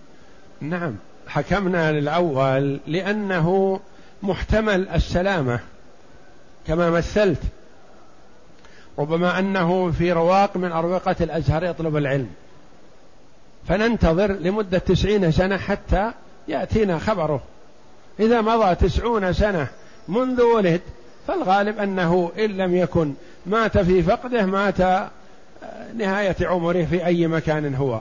نعم حكمنا للأول لأنه محتمل السلامة كما مثلت ربما أنه في رواق من أروقة الأزهر يطلب العلم. فننتظر لمدة تسعين سنة حتى يأتينا خبره. إذا مضى تسعون سنة منذ ولد فالغالب أنه إن لم يكن مات في فقده مات آه، نهاية عمره في أي مكان هو.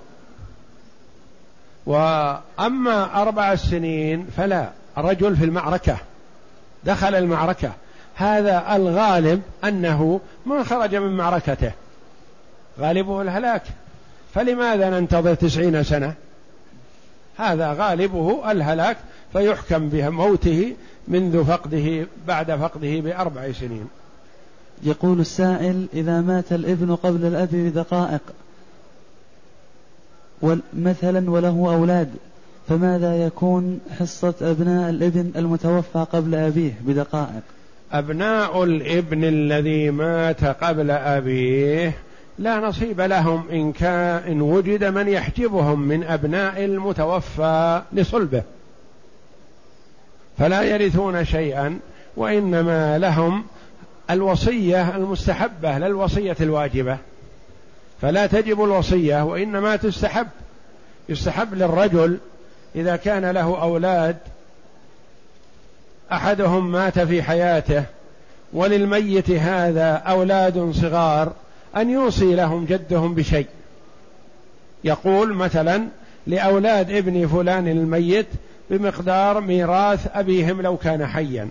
وأما أربع سنين فلا رجل في المعركة دخل المعركة. هذا الغالب أنه ما خرج من معركته. غالبه الهلاك. فلماذا ننتظر تسعين سنة؟ هذا غالبه الهلاك. فيحكم بموته منذ فقده بعد فقده بأربع سنين. يقول السائل إذا مات الابن قبل الأب بدقائق مثلا وله أولاد فماذا يكون حصة أبناء الابن المتوفى قبل أبيه بدقائق؟ أبناء الابن الذي مات قبل أبيه لا نصيب لهم إن كان إن وجد من يحجبهم من أبناء المتوفى لصلبه. فلا يرثون شيئا وإنما لهم الوصية المستحبة لا الوصية الواجبة. فلا تجب الوصية وإنما تستحب. يستحب للرجل إذا كان له أولاد أحدهم مات في حياته وللميت هذا أولاد صغار أن يوصي لهم جدهم بشيء. يقول مثلا لأولاد ابن فلان الميت بمقدار ميراث أبيهم لو كان حيا.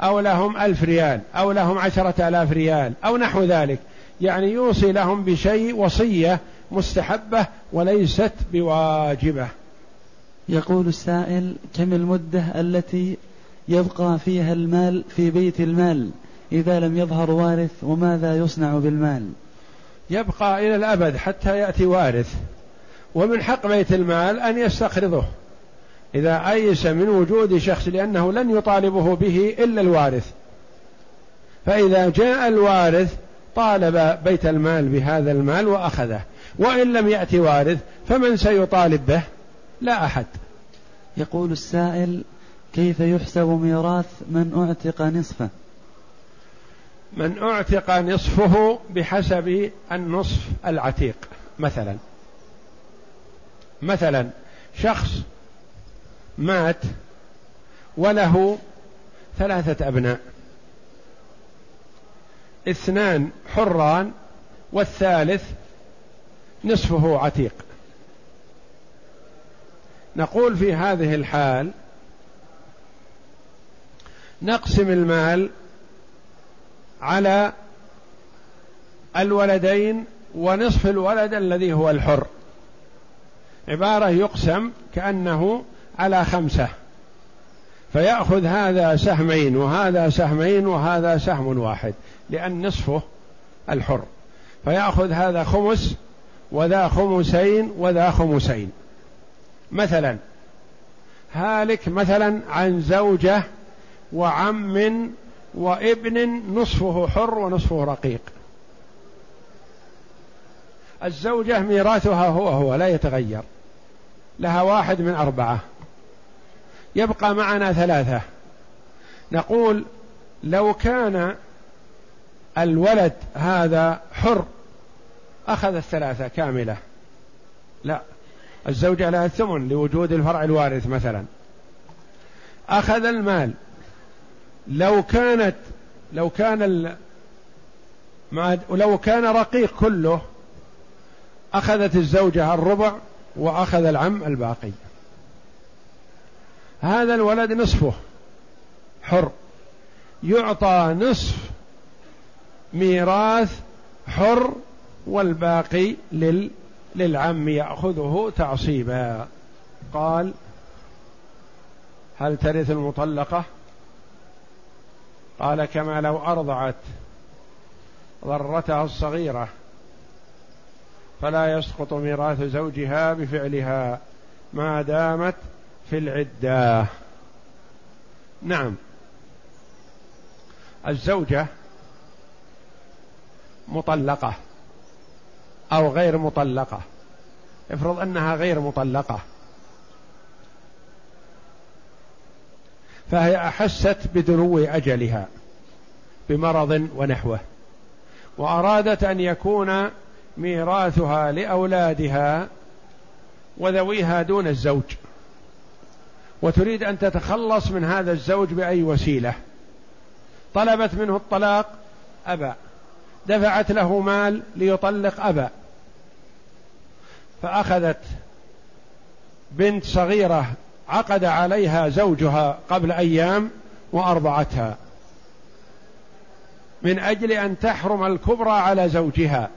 أو لهم ألف ريال أو لهم عشرة آلاف ريال أو نحو ذلك. يعني يوصي لهم بشيء وصية مستحبة وليست بواجبة. يقول السائل كم المدة التي يبقى فيها المال في بيت المال؟ إذا لم يظهر وارث وماذا يصنع بالمال؟ يبقى إلى الأبد حتى يأتي وارث. ومن حق بيت المال أن يستقرضه. إذا أيس من وجود شخص لأنه لن يطالبه به إلا الوارث. فإذا جاء الوارث طالب بيت المال بهذا المال وأخذه. وإن لم يأتي وارث فمن سيطالب به؟ لا أحد. يقول السائل كيف يحسب ميراث من أعتق نصفه؟ من أعتق نصفه بحسب النصف العتيق مثلا. مثلا شخص مات وله ثلاثة أبناء. اثنان حران والثالث نصفه عتيق. نقول في هذه الحال نقسم المال على الولدين ونصف الولد الذي هو الحر. عبارة يقسم كأنه على خمسة. فيأخذ هذا سهمين وهذا سهمين وهذا سهم واحد لأن نصفه الحر. فيأخذ هذا خمس وذا خمسين وذا خمسين. مثلا هالك مثلا عن زوجة وعم وابن نصفه حر ونصفه رقيق. الزوجة ميراثها هو هو لا يتغير. لها واحد من أربعة. يبقى معنا ثلاثة. نقول لو كان الولد هذا حر أخذ الثلاثة كاملة. لا الزوجة لها الثمن لوجود الفرع الوارث مثلا. أخذ المال. لو كانت لو كان ال... لو كان رقيق كله أخذت الزوجة الربع وأخذ العم الباقي. هذا الولد نصفه. حر. يعطى نصف ميراث حر والباقي لل للعم يأخذه تعصيبا. قال هل ترث المطلقة؟ قال كما لو أرضعت ضرتها الصغيرة. فلا يسقط ميراث زوجها بفعلها. ما دامت في العدة. نعم. الزوجة مطلقة أو غير مطلقة. افرض أنها غير مطلقة. فهي أحست بدنو أجلها بمرض ونحوه وأرادت أن يكون ميراثها لأولادها وذويها دون الزوج. وتريد أن تتخلص من هذا الزوج بأي وسيلة. طلبت منه الطلاق أبى. دفعت له مال ليطلق أبى. فأخذت بنت صغيرة عقد عليها زوجها قبل أيام وأرضعتها. من أجل أن تحرم الكبرى على زوجها.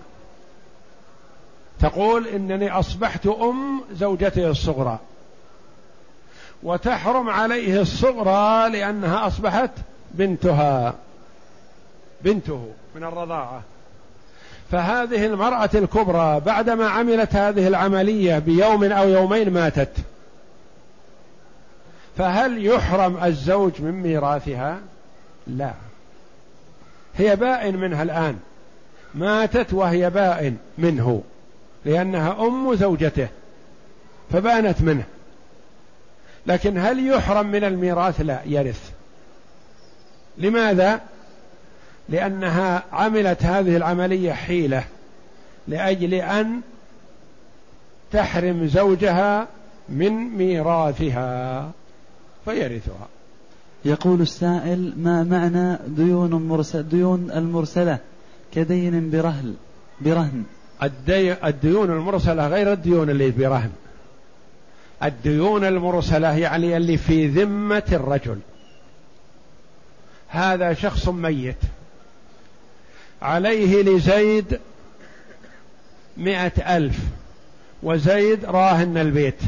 تقول إنني أصبحت أم زوجته الصغرى. وتحرم عليه الصغرى لأنها أصبحت بنتها بنته من الرضاعة. فهذه المرأة الكبرى بعدما عملت هذه العملية بيوم أو يومين ماتت. فهل يحرم الزوج من ميراثها؟ لا. هي بائن منها الآن. ماتت وهي بائن منه لأنها أم زوجته فبانت منه. لكن هل يحرم من الميراث؟ لا يرث. لماذا؟ لأنها عملت هذه العملية حيلة لأجل أن تحرم زوجها من ميراثها فيرثها. يقول السائل ما معنى ديون مرسل ديون المرسلة كدين برهل برهن؟ الدي الديون المرسلة غير الديون اللي برهن. الديون المرسلة يعني اللي في ذمة الرجل. هذا شخص ميت. عليه لزيد مئة ألف وزيد راهن البيت.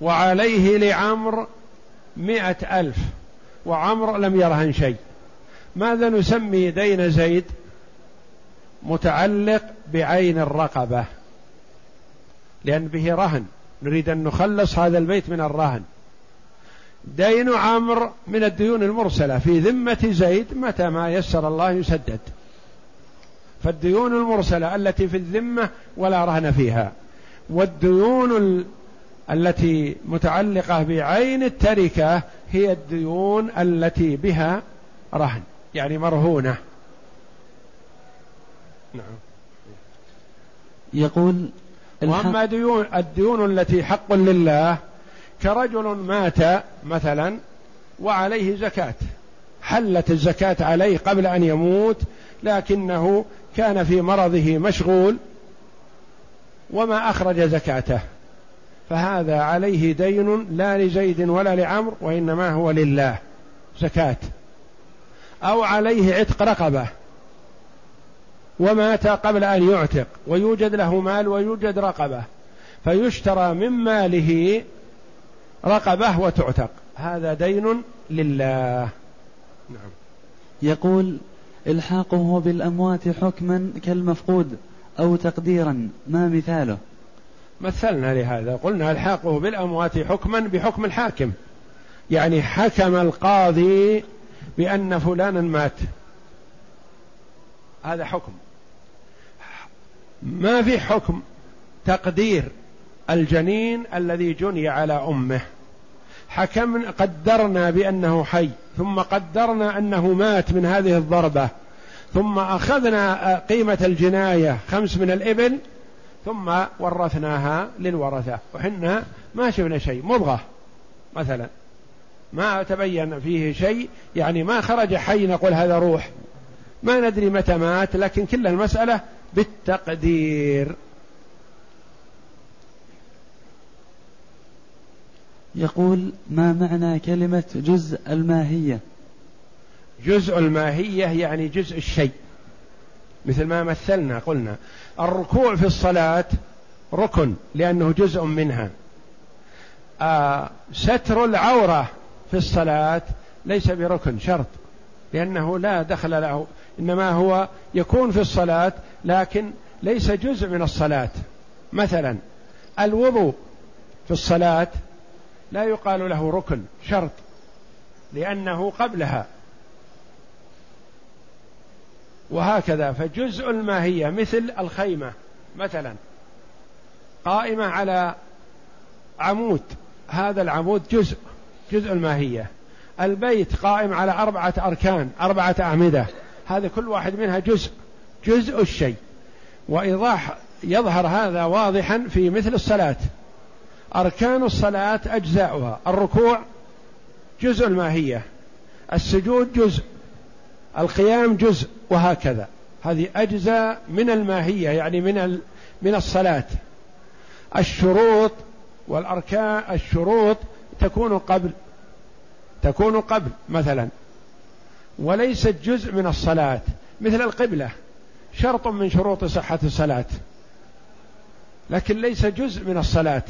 وعليه لعمر مئة ألف وعمر لم يرهن شيء. ماذا نسمي دين زيد؟ متعلق بعين الرقبة لأن به رهن. نريد أن نخلص هذا البيت من الرهن. دين عمرو من الديون المرسلة في ذمة زيد متى ما يسر الله يسدد. فالديون المرسلة التي في الذمة ولا رهن فيها. والديون التي متعلقة بعين التركة هي الديون التي بها رهن يعني مرهونة. نعم. يقول وأما ديون الديون التي حق لله كرجل مات مثلا وعليه زكاة. حلت الزكاة عليه قبل أن يموت لكنه كان في مرضه مشغول وما أخرج زكاته. فهذا عليه دين لا لزيد ولا لعمر وإنما هو لله زكاة. أو عليه عتق رقبة. ومات قبل أن يعتق ويوجد له مال ويوجد رقبة فيشترى من ماله رقبة وتعتق. هذا دين لله. نعم. يقول إلحاقه بالأموات حكما كالمفقود أو تقديرا ما مثاله؟ مثلنا لهذا. قلنا إلحاقه بالأموات حكما بحكم الحاكم. يعني حكم القاضي بأن فلانا مات. هذا حكم. ما في حكم تقدير الجنين الذي جني على أمه. حكمنا قدرنا بأنه حي ثم قدرنا أنه مات من هذه الضربة ثم أخذنا قيمة الجناية خمس من الإبل ثم ورثناها للورثة. وحنا ما شفنا شيء مضغة مثلا. ما تبين فيه شيء يعني ما خرج حي نقول هذا روح. ما ندري متى مات لكن كل المسألة بالتقدير. يقول ما معنى كلمة جزء الماهية؟ جزء الماهية يعني جزء الشيء. مثل ما مثلنا قلنا الركوع في الصلاة ركن لأنه جزء منها. آه ستر العورة في الصلاة ليس بركن شرط لأنه لا دخل له إنما هو يكون في الصلاة لكن ليس جزء من الصلاة. مثلا الوضوء في الصلاة لا يقال له ركن شرط لأنه قبلها. وهكذا فجزء الماهية مثل الخيمة مثلا. قائمة على عمود هذا العمود جزء جزء الماهية. البيت قائم على أربعة أركان أربعة أعمدة. هذا كل واحد منها جزء جزء الشيء. وإيضاح يظهر هذا واضحا في مثل الصلاة. أركان الصلاة أجزاؤها. الركوع جزء الماهية. السجود جزء. القيام جزء وهكذا. هذه أجزاء من الماهية يعني من من الصلاة. الشروط والأركان الشروط تكون قبل تكون قبل مثلا. وليست جزء من الصلاة مثل القبلة شرط من شروط صحة الصلاة. لكن ليس جزء من الصلاة.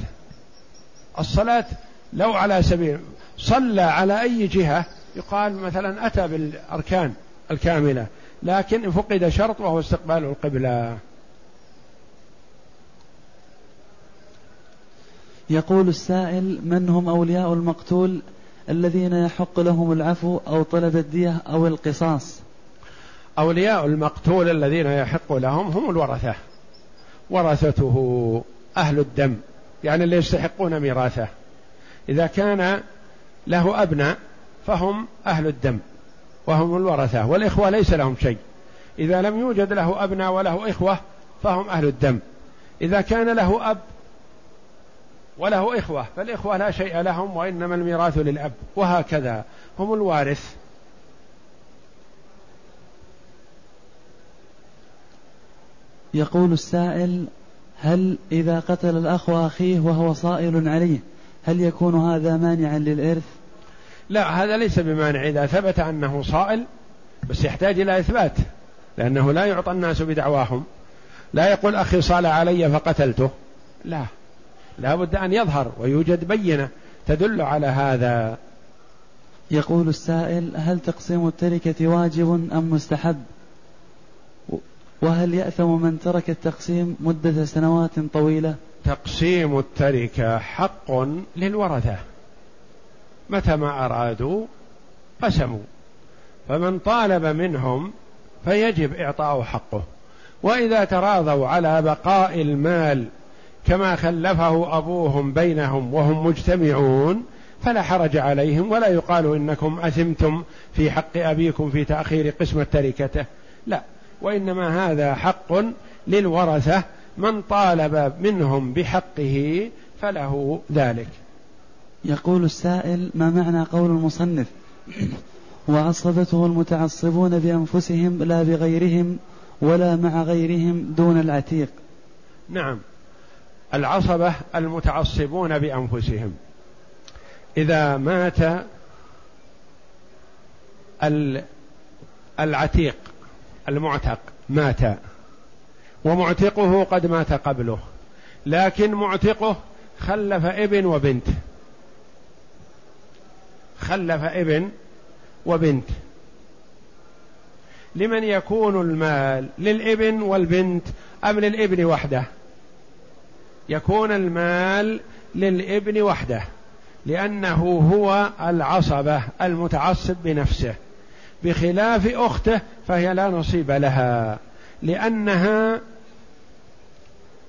الصلاة لو على سبيل صلى على أي جهة يقال مثلا أتى بالأركان الكاملة لكن فقد شرط وهو استقبال القبلة. يقول السائل من هم أولياء المقتول؟ الذين يحق لهم العفو أو طلب الدية أو القصاص. أولياء المقتول الذين يحق لهم هم الورثة. ورثته أهل الدم يعني اللي يستحقون ميراثه. إذا كان له أبناء فهم أهل الدم وهم الورثة والإخوة ليس لهم شيء. إذا لم يوجد له أبناء وله إخوة فهم أهل الدم. إذا كان له أب وله إخوة فالإخوة لا شيء لهم وإنما الميراث للأب وهكذا. هم الوارث. يقول السائل هل إذا قتل الأخ أخيه وهو صائل عليه هل يكون هذا مانعا للإرث؟ لا هذا ليس بمانع. إذا ثبت أنه صائل بس يحتاج إلى إثبات لأنه لا يعطى الناس بدعواهم. لا يقول أخي صال علي فقتلته. لا. لا بد أن يظهر ويوجد بينة تدل على هذا. يقول السائل هل تقسيم التركة واجب أم مستحب؟ وهل يأثم من ترك التقسيم مدة سنوات طويلة؟ تقسيم التركة حق للورثة. متى ما أرادوا قسموا. فمن طالب منهم فيجب إعطاؤه حقه. وإذا تراضوا على بقاء المال كما خلفه أبوهم بينهم وهم مجتمعون فلا حرج عليهم ولا يقال إنكم أثمتم في حق أبيكم في تأخير قسمة تركته. لا وإنما هذا حق للورثة من طالب منهم بحقه فله ذلك. يقول السائل ما معنى قول المصنف؟ وعصبته المتعصبون بأنفسهم لا بغيرهم ولا مع غيرهم دون العتيق. نعم. العصبة المتعصبون بأنفسهم. إذا مات العتيق المعتق مات ومعتقه قد مات قبله لكن معتقه خلف ابن وبنت. خلف ابن وبنت. لمن يكون المال للابن والبنت أم للابن وحده؟ يكون المال للابن وحده لأنه هو العصبة المتعصب بنفسه. بخلاف أخته فهي لا نصيب لها لأنها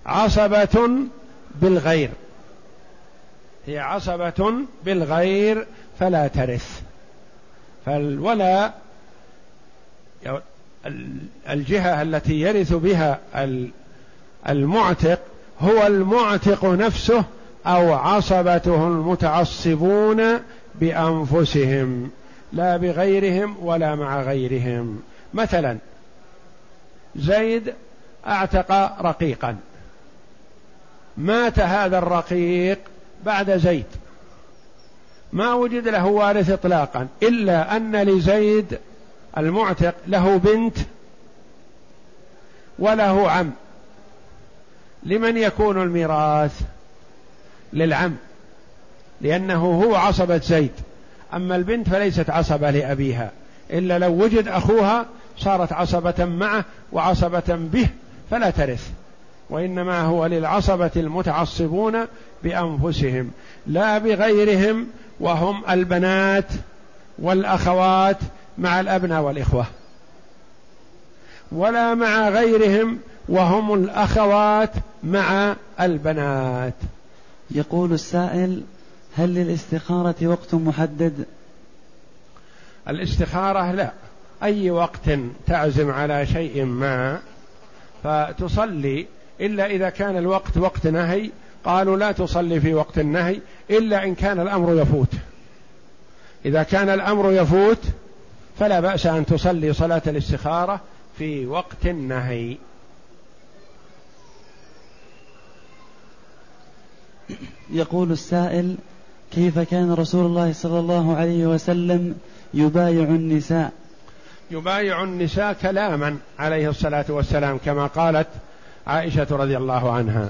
عصبة بالغير. هي عصبة بالغير فلا ترث. فالولا الجهة التي يرث بها المعتق هو المعتق نفسه أو عصبته المتعصبون بأنفسهم لا بغيرهم ولا مع غيرهم. مثلا زيد أعتق رقيقا. مات هذا الرقيق بعد زيد. ما وجد له وارث اطلاقا إلا أن لزيد المعتق له بنت وله عم. لمن يكون الميراث للعم لأنه هو عصبة زيد. أما البنت فليست عصبة لأبيها إلا لو وجد أخوها صارت عصبة معه وعصبة به فلا ترث وإنما هو للعصبة المتعصبون بأنفسهم لا بغيرهم وهم البنات والأخوات مع الأبناء والإخوة ولا مع غيرهم وهم الأخوات مع البنات. يقول السائل هل للاستخارة وقت محدد؟ الاستخارة لا. أي وقت تعزم على شيء ما فتصلي. إلا إذا كان الوقت وقت نهي قالوا لا تصلي في وقت النهي إلا إن كان الأمر يفوت. إذا كان الأمر يفوت فلا بأس أن تصلي صلاة الاستخارة في وقت النهي. يقول السائل كيف كان رسول الله صلى الله عليه وسلم يبايع النساء؟ يبايع النساء كلاما عليه الصلاة والسلام كما قالت عائشة رضي الله عنها.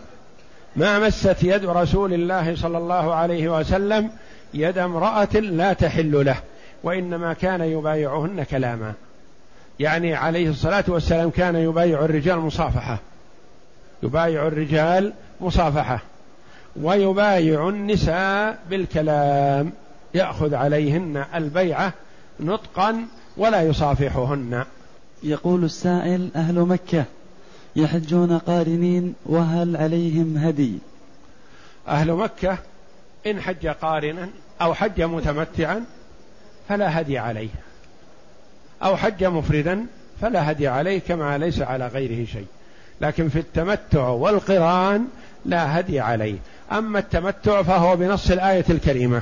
ما مست يد رسول الله صلى الله عليه وسلم يد امرأة لا تحل له وإنما كان يبايعهن كلاما. يعني عليه الصلاة والسلام كان يبايع الرجال مصافحة. يبايع الرجال مصافحة. ويبايع النساء بالكلام يأخذ عليهن البيعة نطقا ولا يصافحهن. يقول السائل أهل مكة يحجون قارنين وهل عليهم هدي؟ أهل مكة إن حج قارنا أو حج متمتعا فلا هدي عليه. أو حج مفردا فلا هدي عليه كما ليس على غيره شيء. لكن في التمتع والقران لا هدي عليه. أما التمتع فهو بنص الآية الكريمة.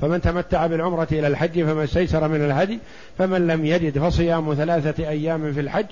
فمن تمتع بالعمرة إلى الحج فما استيسر من الهدي فمن لم يجد فصيام ثلاثة أيام في الحج